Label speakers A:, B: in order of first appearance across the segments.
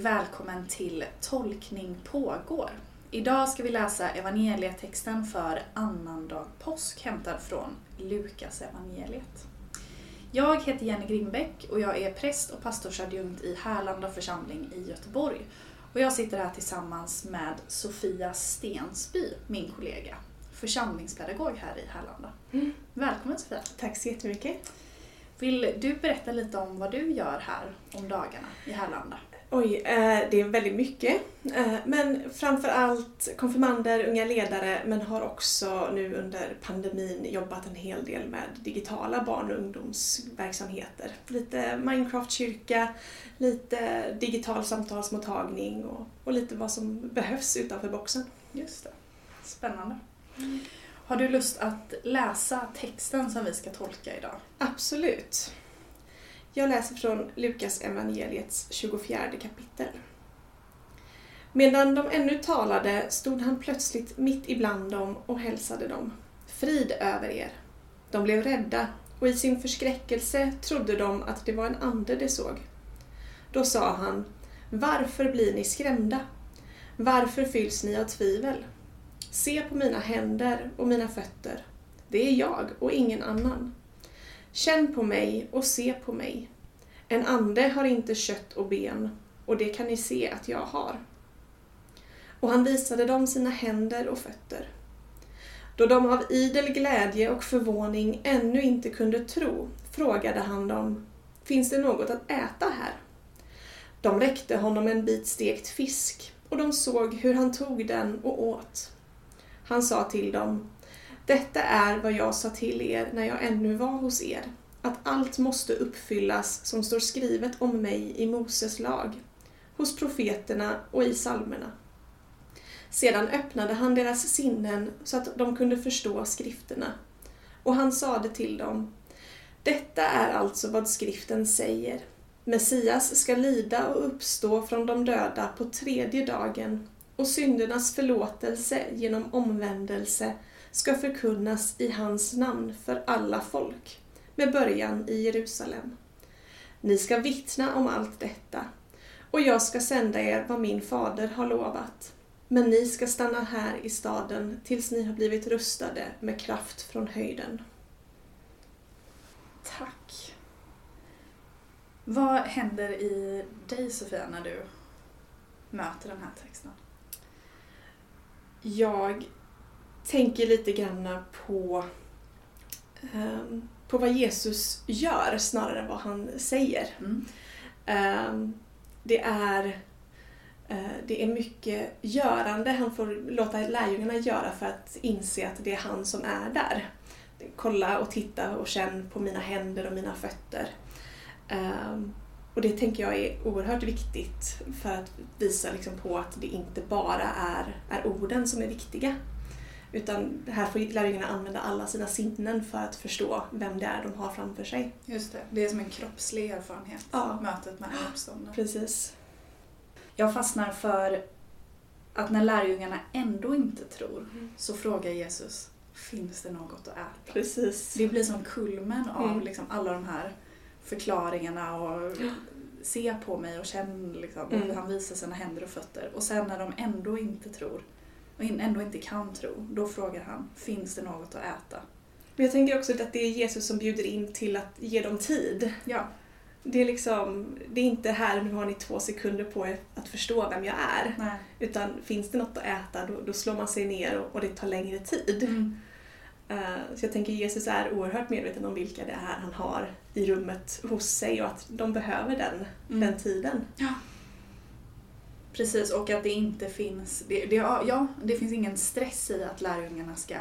A: välkommen till Tolkning pågår. Idag ska vi läsa evangelietexten för annandag påsk hämtad från Lukas evangeliet. Jag heter Jenny Grimbeck och jag är präst och pastorsadjunkt i Härlanda församling i Göteborg. Och jag sitter här tillsammans med Sofia Stensby, min kollega, församlingspedagog här i Härlanda.
B: Mm.
A: Välkommen Sofia!
B: Tack så jättemycket.
A: Vill du berätta lite om vad du gör här om dagarna i Härlanda?
B: Oj, eh, det är väldigt mycket. Eh, Men framför allt konfirmander, unga ledare, men har också nu under pandemin jobbat en hel del med digitala barn och ungdomsverksamheter. Lite Minecraft-kyrka, lite digital samtalsmottagning och, och lite vad som behövs utanför boxen.
A: Just det. Spännande. Har du lust att läsa texten som vi ska tolka idag?
B: Absolut. Jag läser från Lukas evangeliets 24 kapitel. Medan de ännu talade stod han plötsligt mitt ibland dem och hälsade dem. Frid över er. De blev rädda och i sin förskräckelse trodde de att det var en ande de såg. Då sa han, varför blir ni skrämda? Varför fylls ni av tvivel? Se på mina händer och mina fötter. Det är jag och ingen annan. Känn på mig och se på mig. En ande har inte kött och ben, och det kan ni se att jag har. Och han visade dem sina händer och fötter. Då de av idel glädje och förvåning ännu inte kunde tro frågade han dem, finns det något att äta här? De räckte honom en bit stekt fisk, och de såg hur han tog den och åt. Han sa till dem, detta är vad jag sa till er när jag ännu var hos er, att allt måste uppfyllas som står skrivet om mig i Moses lag, hos profeterna och i psalmerna. Sedan öppnade han deras sinnen så att de kunde förstå skrifterna, och han sade till dem, detta är alltså vad skriften säger. Messias ska lida och uppstå från de döda på tredje dagen, och syndernas förlåtelse genom omvändelse ska förkunnas i hans namn för alla folk, med början i Jerusalem. Ni ska vittna om allt detta, och jag ska sända er vad min fader har lovat. Men ni ska stanna här i staden tills ni har blivit rustade med kraft från höjden.
A: Tack. Vad händer i dig Sofia när du möter den här texten?
B: Jag tänker lite grann på, ehm, på vad Jesus gör snarare än vad han säger.
A: Mm.
B: Ehm, det, är, eh, det är mycket görande han får låta lärjungarna göra för att inse att det är han som är där. Kolla och titta och känn på mina händer och mina fötter. Ehm, och det tänker jag är oerhört viktigt för att visa liksom på att det inte bara är, är orden som är viktiga. Utan här får lärjungarna använda alla sina sinnen för att förstå vem det är de har framför sig.
A: Just det, det är som en kroppslig erfarenhet,
B: Ja.
A: mötet med den uppståndne.
B: Precis.
A: Jag fastnar för att när lärjungarna ändå inte tror
B: Mm.
A: så frågar Jesus, finns det något att äta?
B: Precis.
A: Det blir som kulmen av
B: Mm.
A: liksom alla de här förklaringarna och
B: Ja.
A: se på mig och känn liksom,
B: Mm.
A: hur han visar sina händer och fötter. Och sen när de ändå inte tror och ändå inte kan tro, då frågar han, finns det något att äta?
B: Men jag tänker också att det är Jesus som bjuder in till att ge dem tid.
A: Ja,
B: Det är liksom, det är inte här, nu har ni två sekunder på er att förstå vem jag är.
A: nej.
B: Utan finns det något att äta, då, då slår man sig ner och, och det tar längre tid.
A: Mm.
B: Eh, Så jag tänker Jesus är oerhört medveten om vilka det är han har i rummet hos sig och att de behöver den,
A: Mm.
B: den tiden.
A: Precis, och att det inte finns, det, det, ja, det finns ingen stress i att lärjungarna ska,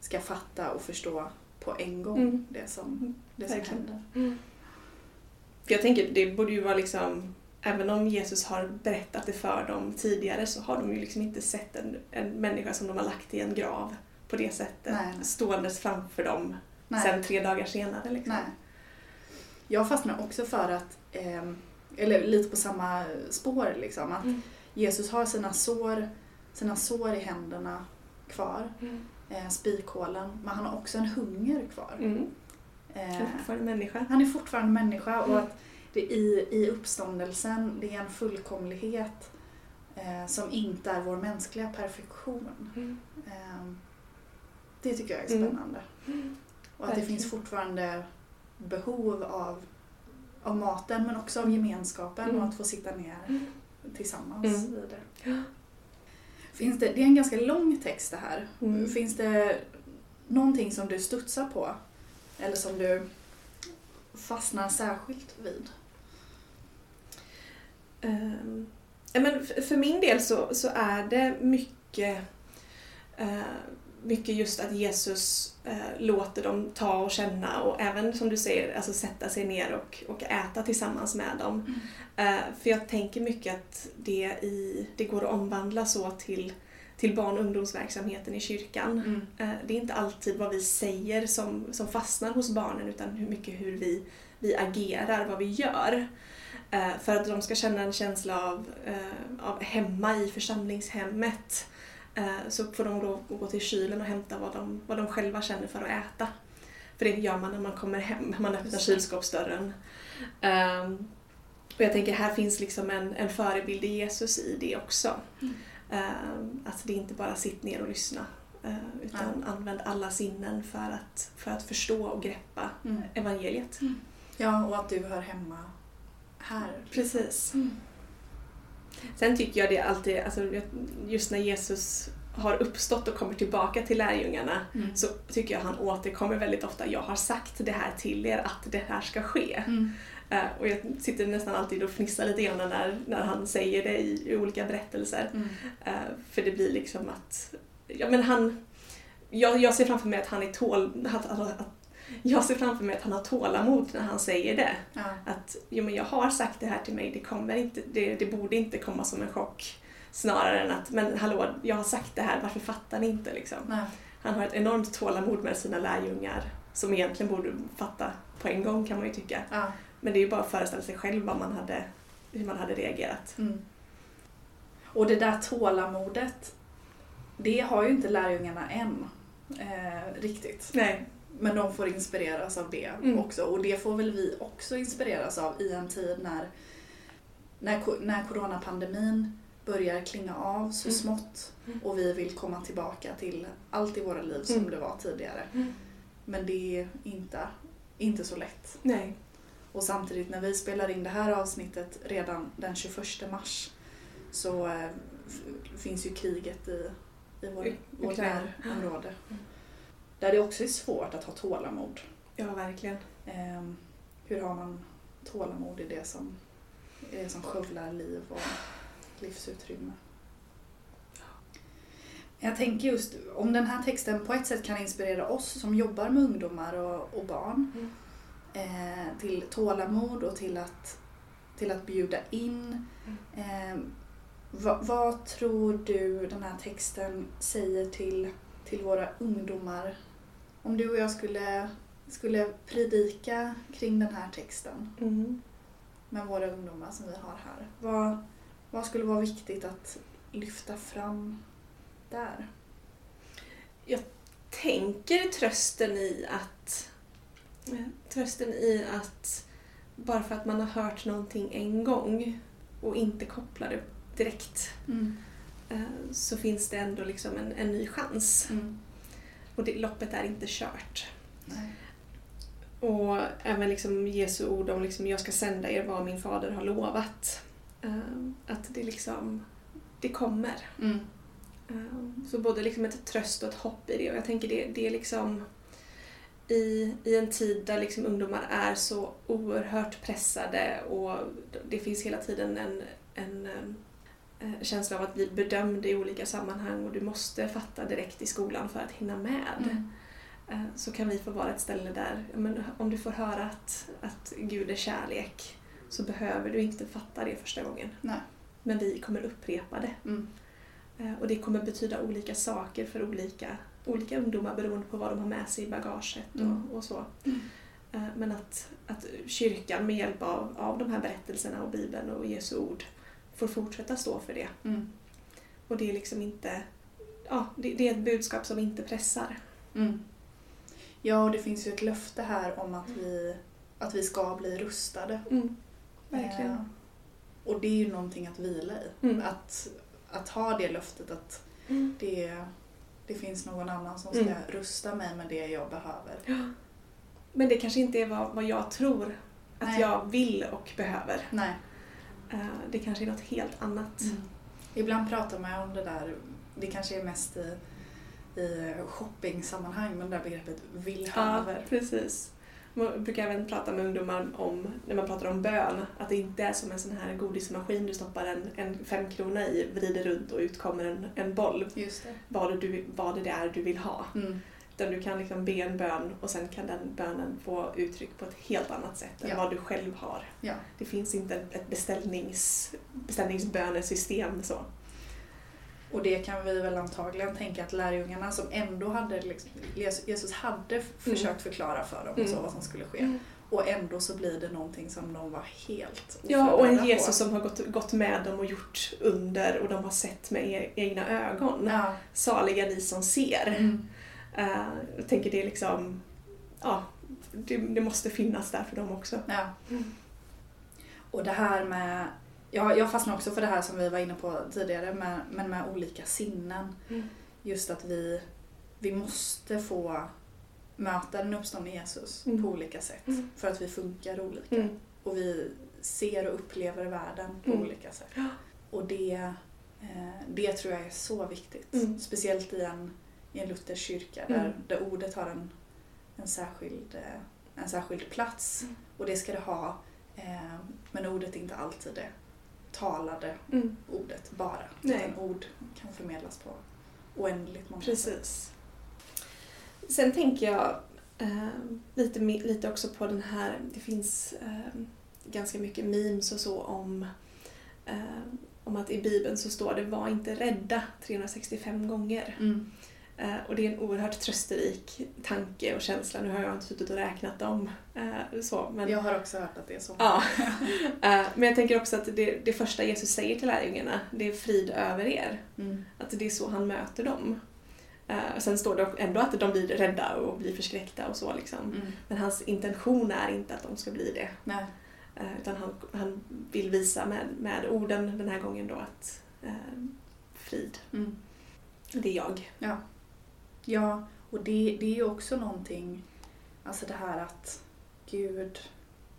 A: ska fatta och förstå på en gång
B: Mm.
A: det som, det som
B: Verkligen.
A: händer.
B: För jag tänker, det borde ju vara liksom, även om Jesus har berättat det för dem tidigare så har de ju liksom inte sett en, en människa som de har lagt i en grav på det sättet.
A: Nej, nej.
B: Ståendes framför dem
A: Nej.
B: sen tre dagar senare. Liksom.
A: Nej. Jag fastnar också för att, ehm, eller lite på samma spår liksom, att
B: Mm.
A: Jesus har sina sår, sina sår i händerna kvar,
B: Mm.
A: eh, spikhålen, men han har också en hunger kvar.
B: Mm.
A: Eh,
B: Han är fortfarande människa.
A: han är fortfarande människa och
B: Mm.
A: att det i, i uppståndelsen, det är en fullkomlighet eh, som inte är vår mänskliga perfektion.
B: Mm.
A: Eh, det tycker jag är
B: Mm.
A: spännande. Och att det finns fortfarande behov av, av maten men också av gemenskapen
B: Mm.
A: och att få sitta ner
B: Mm.
A: tillsammans
B: Mm.
A: vid det. Finns det. Det är en ganska lång text det här.
B: Mm.
A: Finns det någonting som du studsar på? Eller som du fastnar särskilt vid?
B: Ja, men för min del så, så är det mycket, eh, mycket just att Jesus eh, låter dem ta och känna och även som du säger alltså sätta sig ner och, och äta tillsammans med dem. Eh, för jag tänker mycket att det, i, det går att omvandla så till, till barn och ungdomsverksamheten i kyrkan.
A: Mm.
B: Eh, Det är inte alltid vad vi säger som, som fastnar hos barnen utan hur mycket hur vi, vi agerar, vad vi gör. Eh, För att de ska känna en känsla av, eh, av hemma i församlingshemmet så får de då gå till kylen och hämta vad de, vad de själva känner för att äta. För det gör man när man kommer hem, man öppnar kylskåpsdörren. Ehm, Och jag tänker här finns liksom en, en förebild i Jesus i det också.
A: Mm.
B: Ehm, Att det inte bara sitt ner och lyssna eh, utan använd alla sinnen för att, för att förstå och greppa
A: Mm.
B: evangeliet.
A: Ja, och att du hör hemma här.
B: Precis. Sen tycker jag det alltid, alltså just när Jesus har uppstått och kommer tillbaka till lärjungarna
A: Mm.
B: så tycker jag han återkommer väldigt ofta. Jag har sagt det här till er att det här ska ske.
A: Mm.
B: Eh, Och jag sitter nästan alltid och fnissar lite grann när, när han säger det i, i olika berättelser.
A: Mm.
B: Eh, För det blir liksom att, ja men han, jag, jag ser framför mig att han är tål, att, att, att, jag ser framför mig att han har tålamod när han säger det.
A: Ja.
B: Att jo, men jag har sagt det här till mig, det, kommer inte, det, det borde inte komma som en chock. Snarare än att, men hallå, jag har sagt det här, varför fattar ni inte? Liksom.
A: Nej.
B: Han har ett enormt tålamod med sina lärjungar som egentligen borde fatta på en gång kan man ju tycka.
A: Ja.
B: Men det är ju bara att föreställa sig själv vad man hade, hur man hade reagerat.
A: Mm. Och det där tålamodet, det har ju inte lärjungarna än eh, riktigt.
B: Nej.
A: Men de får inspireras av det
B: Mm.
A: också. Och det får väl vi också inspireras av i en tid när, när, när coronapandemin börjar klinga av så
B: Mm.
A: smått
B: Mm.
A: och vi vill komma tillbaka till allt i våra liv som
B: Mm.
A: det var tidigare. Men det är inte, inte så lätt.
B: Nej.
A: Och samtidigt när vi spelar in det här avsnittet redan den 21 mars så eh, finns ju kriget i, i vår, vårt närområde.
B: Mm.
A: Där det också är svårt att ha tålamod.
B: Ja, verkligen.
A: Ehm, hur har man tålamod i det som, i det som skövlar liv och livsutrymme? Jag tänker just om den här texten på ett sätt kan inspirera oss som jobbar med ungdomar och, och barn
B: Mm.
A: eh, till tålamod och till att, till att bjuda in. Eh, vad, vad tror du den här texten säger till, till våra ungdomar? Om du och jag skulle, skulle predika kring den här texten
B: Mm.
A: med våra ungdomar som vi har här. Vad, vad skulle vara viktigt att lyfta fram där?
B: Tänker trösten i att trösten i att bara för att man har hört någonting en gång och inte kopplar det direkt eh, så finns det ändå liksom en, en ny chans.
A: Mm.
B: Och det, loppet är inte kört.
A: Nej.
B: Och även liksom Jesu ord om liksom, jag ska sända er vad min fader har lovat. Eh, att det liksom, det kommer.
A: Mm.
B: Eh, Så både liksom ett tröst och ett hopp i det. Och jag tänker det, det är liksom i, i en tid där liksom ungdomar är så oerhört pressade och det finns hela tiden en, en eh, känsla av att bli bedömd i olika sammanhang och du måste fatta direkt i skolan för att hinna med.
A: Mm.
B: Eh, Så kan vi få vara ett ställe där, men om du får höra att, att Gud är kärlek så behöver du inte fatta det första gången.
A: Nej.
B: Men vi kommer upprepa det.
A: Mm.
B: Eh, Och det kommer betyda olika saker för olika, olika ungdomar beroende på vad de har med sig i bagaget
A: Mm.
B: och, så.
A: Mm.
B: Eh, Men att, att kyrkan med hjälp av, av de här berättelserna och Bibeln och Jesu ord får fortsätta stå för det.
A: Mm.
B: Och det är liksom inte... Ja, det, det är ett budskap som inte pressar.
A: Mm. Ja, och det finns ju ett löfte här om att vi, att vi ska bli rustade.
B: Mm. Verkligen.
A: Eh, och det är ju någonting att vila i.
B: Mm.
A: Att, att ha det löftet att
B: Mm.
A: det, det finns någon annan som ska rusta mig med det jag behöver.
B: Ja. Men det kanske inte är vad, vad jag tror att
A: Nej.
B: jag vill och behöver.
A: Nej.
B: Eh, Det kanske är något helt annat.
A: Mm. Ibland pratar man om det där, det kanske är mest i, i shoppingsammanhang, men det där begreppet vill
B: Ja, precis. Man brukar även prata med ungdomar om, när man pratar om bön, att det inte är som en sån här godismaskin du stoppar en, en femkrona i, vrider runt och ut kommer en, en boll.
A: Just det.
B: Vad, du, vad det är du vill ha.
A: Mm.
B: Utan du kan liksom be en bön och sen kan den bönen få uttryck på ett helt annat sätt än
A: Ja.
B: vad du själv har.
A: Ja.
B: Det finns inte ett beställnings, beställningsbönesystem så.
A: Och det kan vi väl antagligen tänka att lärjungarna som ändå hade, liksom, Jesus- hade
B: Mm.
A: försökt förklara för dem och så
B: Mm.
A: vad som skulle ske. Och ändå så blir det någonting som de var helt
B: Ja, och en Jesus
A: på.
B: som har gått, gått med dem och gjort under och de har sett med e- egna ögon.
A: Ja.
B: Saliga ni som ser.
A: Mm.
B: Eh, jag tänker det är liksom, ja, det, det måste finnas där för dem också.
A: ja. Och det här med, jag, jag fastnar också för det här som vi var inne på tidigare, med, men med olika sinnen.
B: Mm.
A: Just att vi, vi måste få möta den uppståndne Jesus
B: Mm.
A: på olika sätt.
B: Mm.
A: För att vi funkar olika.
B: Mm.
A: Och vi ser och upplever världen på
B: Mm.
A: olika sätt. Och det, eh, det tror jag är så viktigt.
B: Mm.
A: Speciellt i en, i en luthersk kyrka där,
B: Mm.
A: där ordet har en, en, särskild, eh, en särskild plats.
B: Mm.
A: Och det ska det ha. Eh, men ordet är inte alltid det talade
B: Mm.
A: ordet bara.
B: Nej.
A: Utan ord kan förmedlas på oändligt många sätt.
B: Precis. Sen tänker jag eh, lite, lite också på den här, det finns eh, ganska mycket memes och så om, eh, om att i Bibeln så står det var inte rädda 365 gånger.
A: Mm.
B: Eh, och det är en oerhört trösterik tanke och känsla. Nu har jag inte suttit och räknat dem eh, så, men
A: Jag har också hört att det är så.
B: Ja. Eh, Men jag tänker också att det, det första Jesus säger till lärjungarna, det är frid över er.
A: Mm.
B: Att det är så han möter dem. Eh, Sen står det ändå att de blir rädda och blir förskräckta och så liksom.
A: Mm.
B: Men hans intention är inte att de ska bli det.
A: Nej.
B: Utan han, han vill visa med, med orden den här gången då att eh, frid,
A: Mm.
B: det är jag.
A: Ja. Ja, och det, det är ju också någonting, alltså det här att Gud,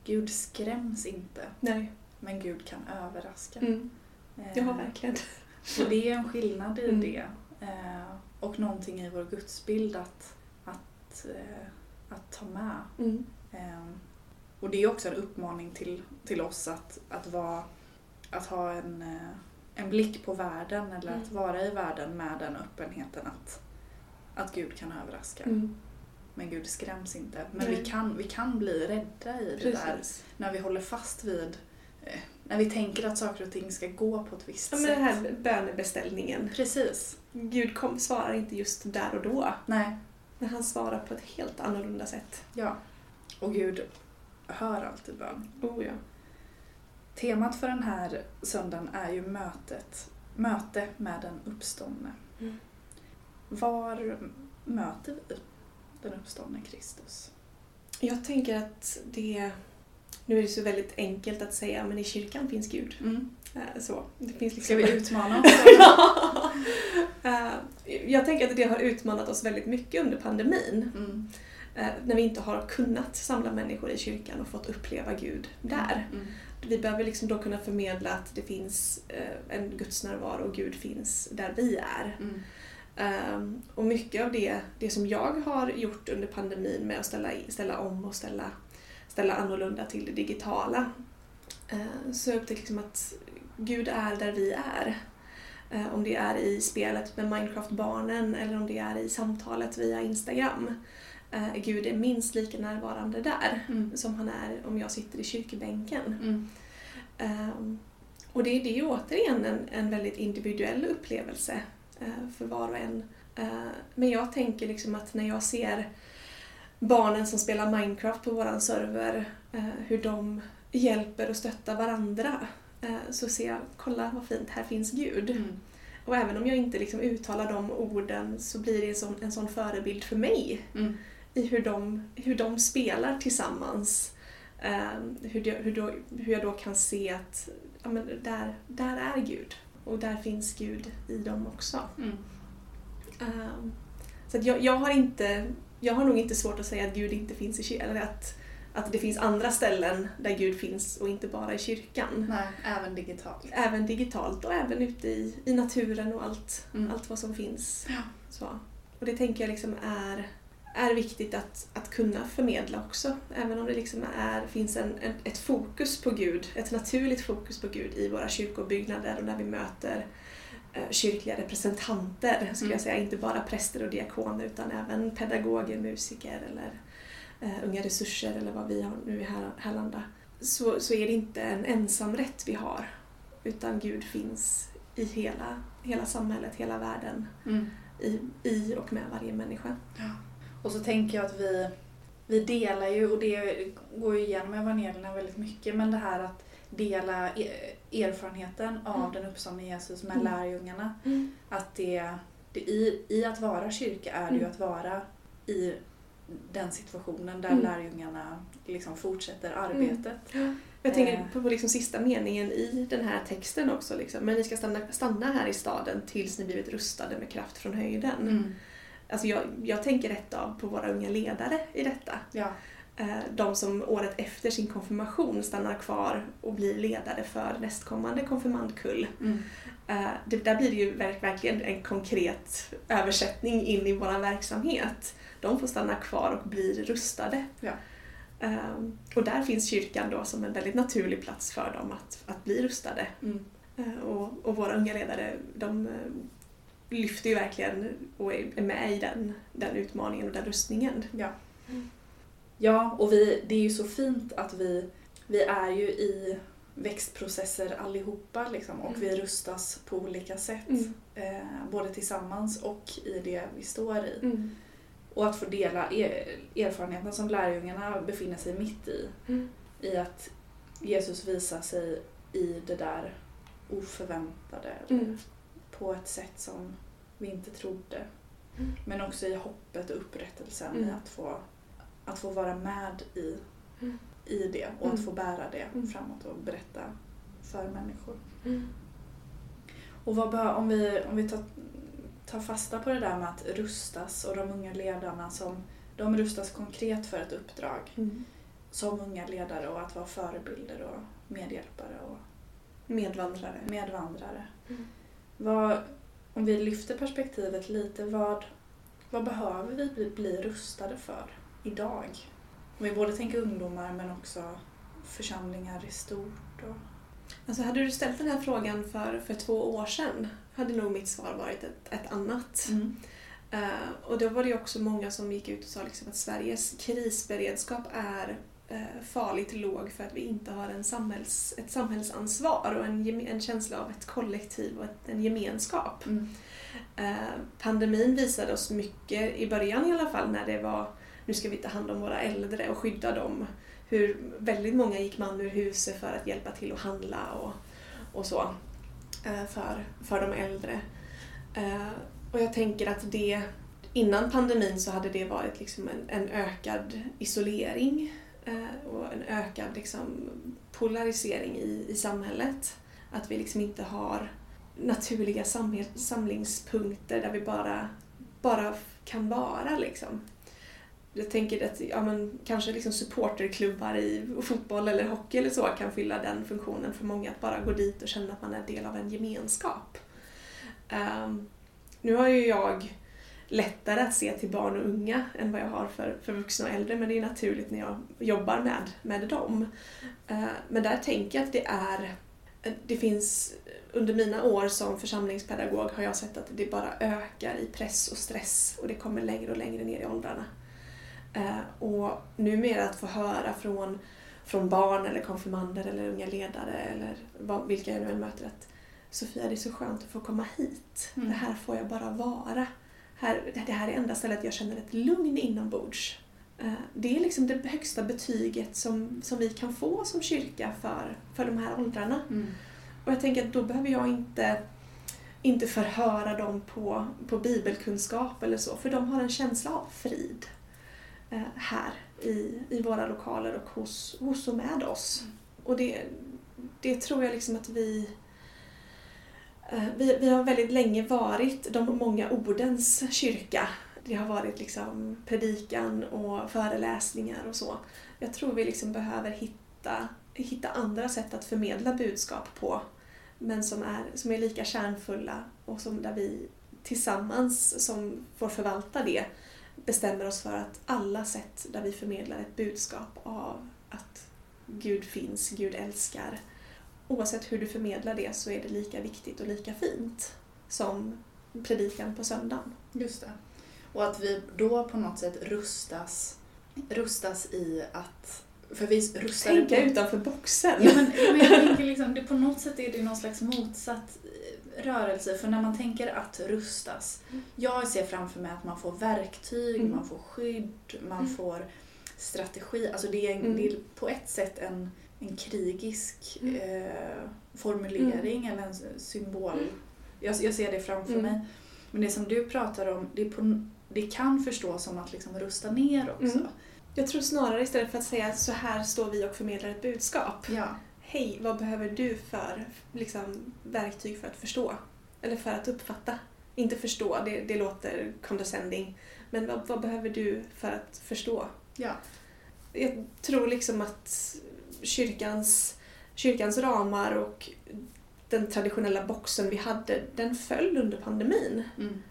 A: Gud skräms inte,
B: Nej.
A: men Gud kan överraska.
B: Mm.
A: Eh,
B: Ja, verkligen.
A: och det är en skillnad i
B: Mm.
A: det. Eh, och någonting i vår gudsbild att, att, eh, att ta med.
B: Mm.
A: Eh, och det är också en uppmaning till, till oss att, att, vara, att ha en, en blick på världen eller att
B: Mm.
A: vara i världen med den öppenheten att, att Gud kan överraska.
B: Mm.
A: Men Gud skräms inte. Men
B: Nej.
A: vi kan, vi kan bli rädda i det där
B: Precis.
A: när vi håller fast vid eh, när vi tänker att saker och ting ska gå på ett visst
B: Ja, men
A: sätt.
B: den här bönebeställningen.
A: Precis.
B: Gud kom, svarar inte just där och då.
A: Nej.
B: Men han svarar på ett helt annorlunda sätt.
A: Ja. Och Gud hör alltid bön.
B: Oh ja.
A: Temat för den här söndagen är ju mötet, möte med den uppståndne.
B: Mm.
A: Var möter vi den uppståndne Kristus?
B: Jag tänker att det... Nu är det så väldigt enkelt att säga men i kyrkan finns Gud.
A: Mm.
B: Eh, Så, det finns liksom...
A: Ska vi utmana oss?
B: Eh, Jag tänker att det har utmanat oss väldigt mycket under pandemin.
A: Mm.
B: eh, När vi inte har kunnat samla människor i kyrkan och fått uppleva Gud där.
A: Mm.
B: Vi behöver liksom då kunna förmedla att det finns en gudsnärvaro och Gud finns där vi är. Um, och mycket av det, det som jag har gjort under pandemin med att ställa, ställa om och ställa, ställa annorlunda till det digitala. Uh, så jag upptäckte liksom att Gud är där vi är. Uh, om det är i spelet med Minecraft-barnen eller om det är i samtalet via Instagram. Uh, Gud är minst lika närvarande där
A: Mm.
B: som han är om jag sitter i kyrkbänken.
A: Mm.
B: Ehm, och det, det är återigen en, en väldigt individuell upplevelse för var och en. Eh, men jag tänker liksom att när jag ser barnen som spelar Minecraft på våran server, eh, hur de hjälper och stöttar varandra, eh, så ser jag, kolla vad fint, här finns Gud.
A: Mm.
B: Och även om jag inte liksom uttalar de orden så blir det en sån, en sån förebild för mig
A: Mm.
B: i hur de, hur de spelar tillsammans hur, det, hur, då, hur jag då kan se att ja, men där, där är Gud. Och där finns Gud i dem också.
A: Mm.
B: Um, så jag, jag, har inte, jag har nog inte svårt att säga att Gud inte finns i kyrkan. Eller att, att det finns andra ställen där Gud finns och inte bara i kyrkan.
A: Nej, även digitalt.
B: Även digitalt och även ute i, i naturen och allt,
A: Mm.
B: allt vad som finns.
A: Ja.
B: Så. Och det tänker jag liksom är, är viktigt att, att kunna förmedla också. Även om det liksom är, finns en, en, ett fokus på Gud, ett naturligt fokus på Gud i våra kyrkobyggnader och när vi möter eh, kyrkliga representanter, skulle
A: Mm.
B: jag säga. Inte bara präster och diakoner utan även pedagoger, musiker eller eh, Unga Resurser eller vad vi har nu i Här- Härlanda. Så, så är det inte en ensamrätt vi har utan Gud finns i hela, hela samhället, hela världen,
A: Mm.
B: i, i och med varje människa.
A: Ja. Och så tänker jag att vi, vi delar ju, och det går ju igenom evangelierna väldigt mycket, men det här att dela e- erfarenheten av
B: Mm.
A: den uppståndne Jesus med
B: Mm.
A: lärjungarna. Att det, det i, i att vara kyrka är det ju
B: Mm.
A: att vara i den situationen där
B: Mm.
A: lärjungarna liksom fortsätter arbetet.
B: Jag tänker
A: Eh.
B: på, på liksom sista meningen i den här texten också. Liksom. Men ni ska stanna, stanna här i staden tills ni blivit rustade med kraft från höjden. Alltså jag, jag tänker rätt av på våra unga ledare i detta.
A: Ja.
B: Eh, De som året efter sin konfirmation stannar kvar och blir ledare för nästkommande konfirmandkull.
A: Mm.
B: Eh, Det, där blir det ju verk, verkligen en konkret översättning in i vår verksamhet. De får stanna kvar och bli rustade.
A: Ja.
B: Ehm, Och där finns kyrkan då som en väldigt naturlig plats för dem att, att bli rustade.
A: Mm.
B: Eh, Och, och våra unga ledare de lyfter ju verkligen och är med i den, den utmaningen och den rustningen.
A: Ja.
B: Mm.
A: Ja, och vi, det är ju så fint att vi, vi är ju i växtprocesser allihopa liksom, och
B: Mm.
A: vi rustas på olika sätt.
B: Mm.
A: Eh, både tillsammans och i det vi står i.
B: Mm.
A: Och att få dela er, erfarenheten som lärjungarna befinner sig mitt i.
B: Mm.
A: I att Jesus visar sig i det där oförväntade.
B: Mm.
A: På ett sätt som vi inte trodde.
B: Mm.
A: Men också i hoppet och upprättelsen
B: Mm.
A: i att få, att få vara med i,
B: Mm.
A: i det och
B: Mm.
A: att få bära det
B: Mm.
A: framåt och berätta för människor.
B: Mm.
A: Och vad om vi, om vi tar, tar fasta på det där med att rustas och de unga ledarna som de rustas konkret för ett uppdrag
B: Mm.
A: som unga ledare och att vara förebilder och medhjälpare och
B: Medvandrare.
A: medvandrare.
B: Mm.
A: Vad, om vi lyfter perspektivet lite, vad, vad behöver vi bli, bli rustade för idag? Om vi både tänker ungdomar men också församlingar i stort. Och,
B: Alltså hade du ställt den här frågan för, för två år sedan hade nog mitt svar varit ett, ett annat. Eh, och då var det också många som gick ut och sa liksom att Sveriges krisberedskap är farligt låg för att vi inte har en samhälls, ett samhällsansvar och en, en känsla av ett kollektiv och ett, en gemenskap.
A: Mm.
B: Eh, pandemin visade oss mycket, i början i alla fall, när det var nu ska vi ta hand om våra äldre och skydda dem. Hur väldigt många gick man ur huset för att hjälpa till att handla och, och så eh, för, för de äldre. Eh, och jag tänker att det, innan pandemin så hade det varit liksom en, en ökad isolering eh, Eh, och en ökad liksom polarisering i, i samhället. Att vi liksom inte har naturliga samhäll, samlingspunkter där vi bara, bara kan vara. Liksom. Jag tänker att ja, men, kanske liksom supporterklubbar i fotboll eller hockey eller så kan fylla den funktionen för många. Att bara gå dit och känna att man är del av en gemenskap. Um, nu har ju jag lättare att se till barn och unga än vad jag har för, för vuxna och äldre men det är naturligt när jag jobbar med, med dem. Eh, men där tänker jag att det är det finns, under mina år som församlingspedagog har jag sett att det bara ökar i press och stress och det kommer längre och längre ner i åldrarna. Eh, och numera att få höra från, från barn eller konfirmander eller unga ledare eller vad, vilka jag nu än möter att Sofia, det är så skönt att få komma hit.
A: Mm.
B: Det här får jag bara vara. Här, det här är enda stället jag känner ett lugn inombords. Eh, Det är liksom det högsta betyget som, som vi kan få som kyrka för, för de här åldrarna.
A: Mm.
B: Och jag tänker att då behöver jag inte, inte förhöra dem på, på bibelkunskap eller så, för de har en känsla av frid eh, här i, i våra lokaler och hos, hos och med oss. Och det, det tror jag liksom att vi, Eh, vi... Vi har väldigt länge varit de många ordens kyrka. Det har varit liksom predikan och föreläsningar och så. Jag tror vi liksom behöver hitta, hitta andra sätt att förmedla budskap på. Men som är, som är lika kärnfulla och som där vi tillsammans som får förvalta det bestämmer oss för att alla sätt där vi förmedlar ett budskap av att Gud finns, Gud älskar. Oavsett hur du förmedlar det så är det lika viktigt och lika fint som predikan på söndagen.
A: Just det. Och att vi då på något sätt rustas, rustas i att... För vi
B: Tänka utanför boxen.
A: Ja, men, men jag tänker liksom, det, på något sätt är det någon slags motsatt eh, rörelse. För när man tänker att rustas. Jag ser framför mig att man får verktyg,
B: Mm.
A: man får skydd, man
B: Mm.
A: får strategi. Alltså det är,
B: Mm.
A: det är på ett sätt en, en krigisk
B: Mm.
A: eh, formulering eller en symbol.
B: Mm.
A: Jag, jag ser det framför
B: Mm.
A: mig. Men det som du pratar om, det, på, det kan förstås som att liksom rusta ner också.
B: Mm. Jag tror snarare istället för att säga så här står vi och förmedlar ett budskap.
A: Ja.
B: Hej, vad behöver du för liksom, verktyg för att förstå? Eller för att uppfatta? Inte förstå, det, det låter condescending. Men vad, vad behöver du för att förstå?
A: Ja.
B: Jag tror liksom att kyrkans, kyrkans ramar och den traditionella boxen vi hade, den föll under pandemin.
A: Mm.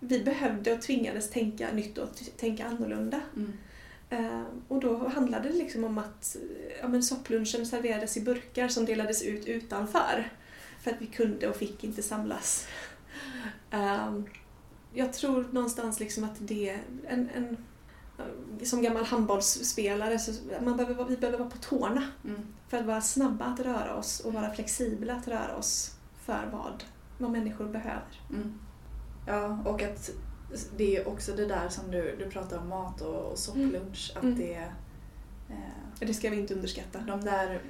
B: Vi behövde och tvingades tänka nytt och tänka annorlunda.
A: Mm.
B: Eh, och då handlade det liksom om att eh, ja, men sopplunchen serverades i burkar som delades ut utanför. För att vi kunde och fick inte samlas. Eh, jag tror någonstans liksom att det en, en som gammal handbollsspelare så man behöver, vi behöver vara på tårna
A: Mm.
B: för att vara snabba att röra oss och vara flexibla att röra oss för vad, vad människor behöver.
A: Mm. Ja, och att det är också det där som du, du pratar om mat och, och sopplunch. Att
B: Mm.
A: det, eh,
B: Det ska vi inte underskatta.
A: de där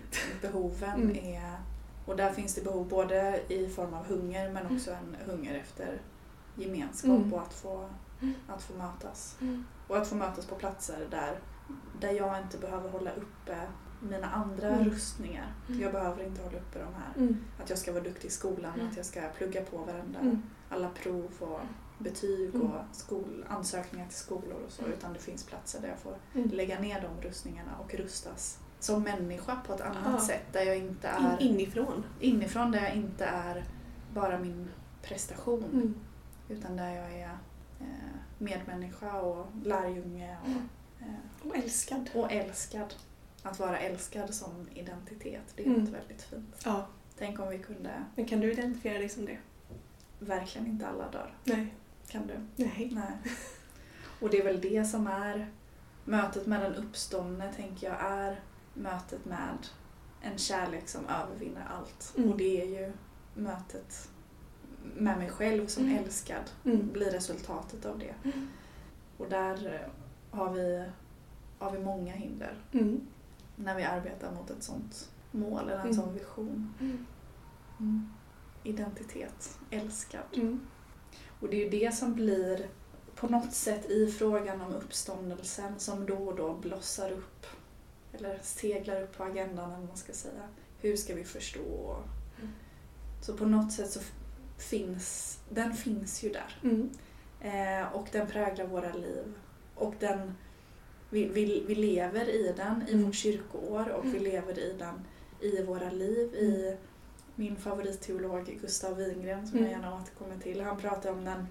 A: behoven
B: Mm.
A: är... Och där finns det behov både i form av hunger men
B: Mm.
A: också en hunger efter gemenskap
B: Mm.
A: och att få,
B: Mm.
A: Att få mötas.
B: Mm.
A: Och att få mötas på platser där, där jag inte behöver hålla uppe mina andra
B: Mm.
A: rustningar.
B: Mm.
A: Jag behöver inte hålla uppe de här.
B: Mm.
A: Att jag ska vara duktig i skolan,
B: Mm.
A: att jag ska plugga på varenda
B: Mm.
A: alla prov och betyg
B: Mm.
A: och skol, ansökningar till skolor och så.
B: Mm.
A: Utan det finns platser där jag får
B: Mm.
A: lägga ner de rustningarna och rustas som människa på ett annat
B: Ja.
A: sätt. Där jag inte
B: In,
A: är
B: inifrån.
A: inifrån, där jag inte är bara min prestation.
B: Mm.
A: Utan där jag är medmänniska och lärjunge och, eh,
B: Och älskad.
A: och älskad. Att vara älskad som identitet, det är
B: Mm.
A: något väldigt fint.
B: Ja,
A: Tänk om vi kunde,
B: men kan du identifiera dig som det?
A: verkligen inte alla dagar.
B: Nej.
A: Kan du?
B: Nej.
A: Nej. Och det är väl det som är mötet med den uppståndne, tänker jag, är mötet med en kärlek som övervinner allt.
B: Mm.
A: Och det är ju mötet med mig själv som
B: Mm.
A: älskad,
B: Mm.
A: blir resultatet av det.
B: Mm.
A: Och där eh, har vi, har vi många hinder
B: Mm.
A: när vi arbetar mot ett sånt mål eller en
B: Mm.
A: sån vision.
B: Mm.
A: Identitet, älskad. Och det är ju det som blir på något sätt i frågan om uppståndelsen som då och då blossar upp eller seglar upp på agendan eller vad man ska säga. Hur ska vi förstå? Så på något sätt så finns, den finns ju där.
B: Mm.
A: Eh, och den präglar våra liv. Och den, vi, vi, vi lever i den i
B: Mm.
A: vårt kyrkoår och vi
B: Mm.
A: lever i den i våra liv. I min favoritteolog Gustav Wingren som jag
B: Mm.
A: gärna återkommer till. Han pratar om den,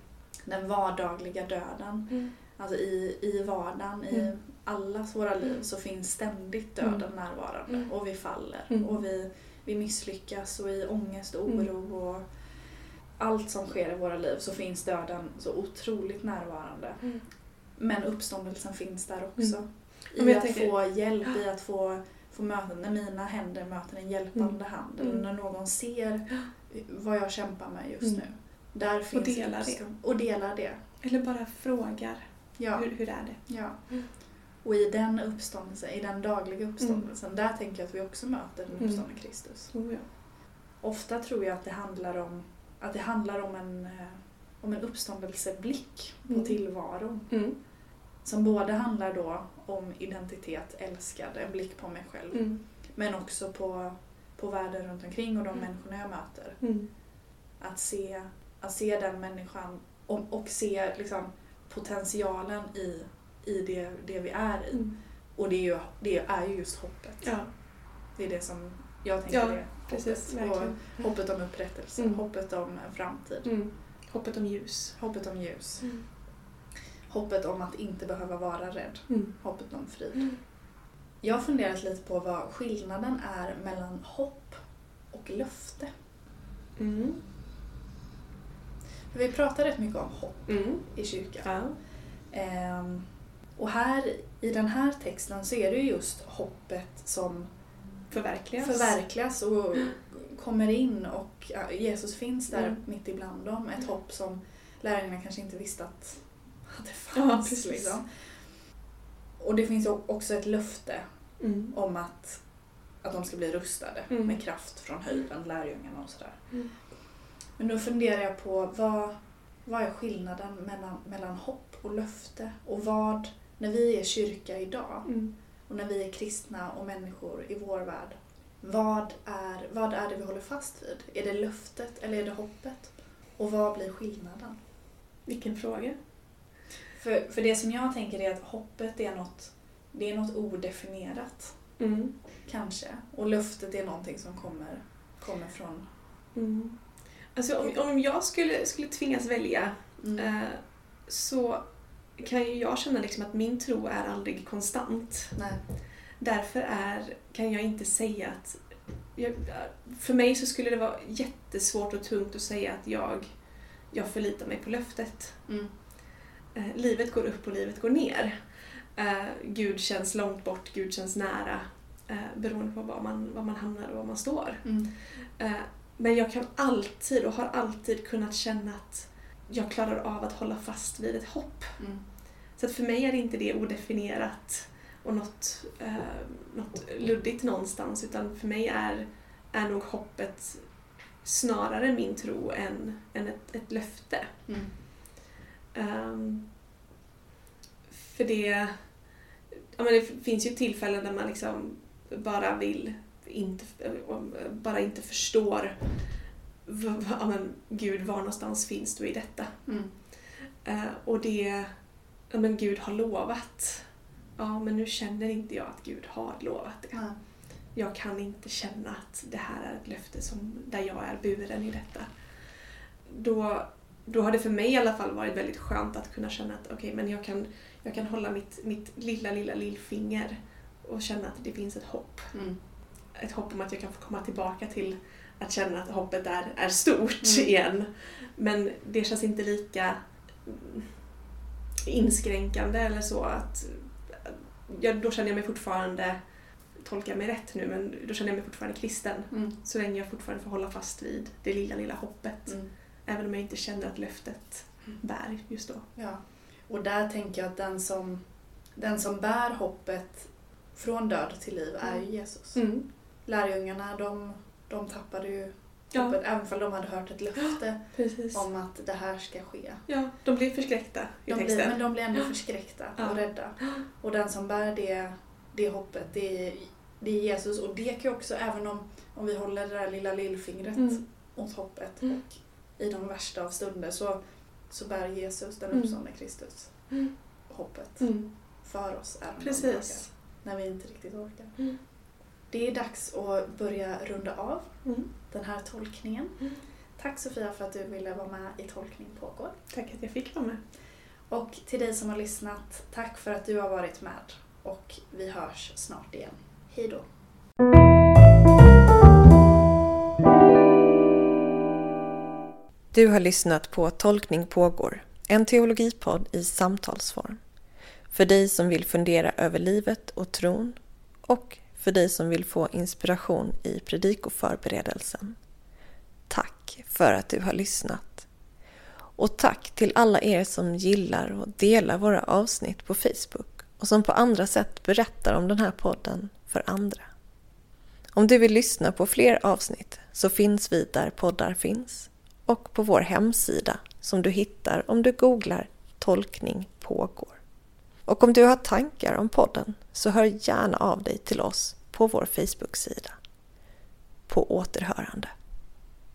A: den vardagliga döden.
B: Mm.
A: Alltså i, i vardagen, i
B: Mm.
A: allas våra liv
B: Mm.
A: så finns ständigt döden
B: Mm.
A: närvarande.
B: Mm.
A: Och vi faller.
B: Mm.
A: Och vi, vi misslyckas och i ångest och
B: Mm.
A: oro och allt som sker i våra liv så finns döden så otroligt närvarande.
B: Mm.
A: Men uppståndelsen finns där också.
B: Mm.
A: I
B: jag
A: att
B: tänker-
A: få hjälp, i att få, få möten. När mina händer möter en hjälpande hand. Eller
B: Mm.
A: när någon ser vad jag kämpar med just
B: Mm.
A: nu. Där finns
B: delar det.
A: Och delar det.
B: Eller bara frågar.
A: Ja.
B: Hur, hur är det?
A: ja.
B: Mm.
A: Och i den uppståndelsen, i den dagliga uppståndelsen, där tänker jag att vi också möter den
B: Mm.
A: uppståndne Kristus.
B: Oh, ja.
A: Ofta tror jag att det handlar om, att det handlar om en, eh, om en uppståndelseblick på
B: Mm.
A: tillvaron.
B: Mm.
A: som både handlar då om identitet, älskad, en blick på mig själv.
B: Mm.
A: Men också på, på världen runt omkring och de
B: Mm.
A: människorna jag möter.
B: Mm.
A: Att se, att se den människan och, och se liksom, potentialen i, i det, det vi är i.
B: Mm.
A: Och det är, ju, det är ju just hoppet.
B: Ja,
A: Det är det som jag tänker
B: Ja,
A: är
B: precis.
A: Och hoppet om upprättelse,
B: Mm.
A: hoppet om en framtid,
B: Mm. Hoppet om ljus.
A: hoppet om ljus,
B: Mm.
A: hoppet om att inte behöva vara rädd,
B: Mm.
A: hoppet om frid.
B: Mm.
A: Jag har funderat lite på vad skillnaden är mellan hopp och löfte.
B: Mm.
A: Vi pratar rätt mycket om hopp i kyrkan.
B: Ja.
A: Ehm, och här i den här texten så är det ju just hoppet som
B: Förverkligas.
A: förverkligas och kommer in och ja, Jesus finns där
B: Mm.
A: mitt ibland dem. Ett hopp som lärarna kanske inte visste att, det
B: Ja,
A: fanns.
B: precis.
A: liksom. Och det finns också ett löfte
B: Mm.
A: om att, att de ska bli rustade
B: Mm.
A: med kraft från höjden, lärjungarna och sådär.
B: Mm.
A: Men då funderar jag på vad, vad är skillnaden mellan, mellan hopp och löfte? Och vad, när vi är kyrka idag
B: Mm.
A: Och när vi är kristna och människor i vår värld, vad är, vad är det vi håller fast vid? Är det löftet eller är det hoppet? Och vad blir skillnaden?
B: Vilken fråga.
A: För, för det som jag tänker är att hoppet är något, det är något odefinierat,
B: Mm.
A: kanske. Och löftet är någonting som kommer, kommer från...
B: Mm. Alltså om, om jag skulle, skulle tvingas välja
A: Mm.
B: eh, så kan ju jag känna liksom att min tro är aldrig konstant.
A: Nej.
B: Därför är, kan jag inte säga att... Jag, för mig så skulle det vara jättesvårt och tungt att säga att jag, jag förlitar mig på löftet.
A: Mm.
B: Eh, livet går upp och livet går ner. Eh, Gud känns långt bort, Gud känns nära. Eh, beroende på var man, var man hamnar och var man står.
A: Mm.
B: Eh, men jag kan alltid och har alltid kunnat känna att jag klarar av att hålla fast vid ett hopp.
A: Mm.
B: Så att för mig är inte det odefinierat och något, eh, något luddigt någonstans utan för mig är, är nog hoppet snarare min tro än, än ett, ett löfte.
A: Mm.
B: Ehm, för det, ja, men det finns ju tillfällen där man liksom bara vill inte, bara inte förstår ja, men, Gud, var någonstans finns du i detta?
A: Mm.
B: Eh, och det, ja men Gud har lovat. Ja, men nu känner inte jag att Gud har lovat det.
A: Ja.
B: Jag kan inte känna att det här är ett löfte som, där jag är buren i detta. Då, då har det för mig i alla fall varit väldigt skönt att kunna känna att okej, men jag kan, jag kan hålla mitt, mitt lilla, lilla lillfinger och känna att det finns ett hopp.
A: Mm.
B: Ett hopp om att jag kan få komma tillbaka till att känna att hoppet är, är stort
A: Mm.
B: igen. Men det känns inte lika mm, inskränkande eller så att ja, då känner jag mig fortfarande, tolka mig rätt nu, men då känner jag mig fortfarande kristen.
A: Mm.
B: Så länge jag fortfarande får hålla fast vid det lilla, lilla hoppet.
A: Mm.
B: Även om jag inte känner att löftet bär just då.
A: Ja. Och där tänker jag att den som, den som bär hoppet från död till liv är ju Jesus.
B: Mm.
A: Lärjungarna, de, de tappade ju
B: Ja.
A: hoppet även om de hade hört ett löfte
B: Precis.
A: om att det här ska ske.
B: Ja, de blir förskräckta i
A: De blir,
B: texten.
A: men de blir ändå förskräckta
B: Ja.
A: och rädda. Och den som bär det, det hoppet, det är, det är Jesus. Och det kan ju också, även om, om vi håller det där lilla lillfingret
B: Mm.
A: mot hoppet
B: Mm.
A: och i de värsta av stunder så, så bär Jesus, den
B: Mm.
A: uppståndne Kristus,
B: Mm.
A: hoppet
B: Mm.
A: för oss även
B: Precis.
A: dagar när vi inte riktigt orkar. Det är dags att börja runda av
B: Mm.
A: den här tolkningen.
B: Mm.
A: Tack Sofia för att du ville vara med i Tolkning pågår.
B: Tack att jag fick vara med.
A: Och till dig som har lyssnat, tack för att du har varit med. Och vi hörs snart igen. Hej då!
C: Du har lyssnat på Tolkning pågår, en teologipodd i samtalsform. För dig som vill fundera över livet och tron och för dig som vill få inspiration i predikoförberedelsen. Tack för att du har lyssnat. Och tack till alla er som gillar och delar våra avsnitt på Facebook och som på andra sätt berättar om den här podden för andra. Om du vill lyssna på fler avsnitt så finns vi där poddar finns och på vår hemsida som du hittar om du googlar Tolkning pågår. Och om du har tankar om podden så hör gärna av dig till oss på vår Facebook-sida. På återhörande.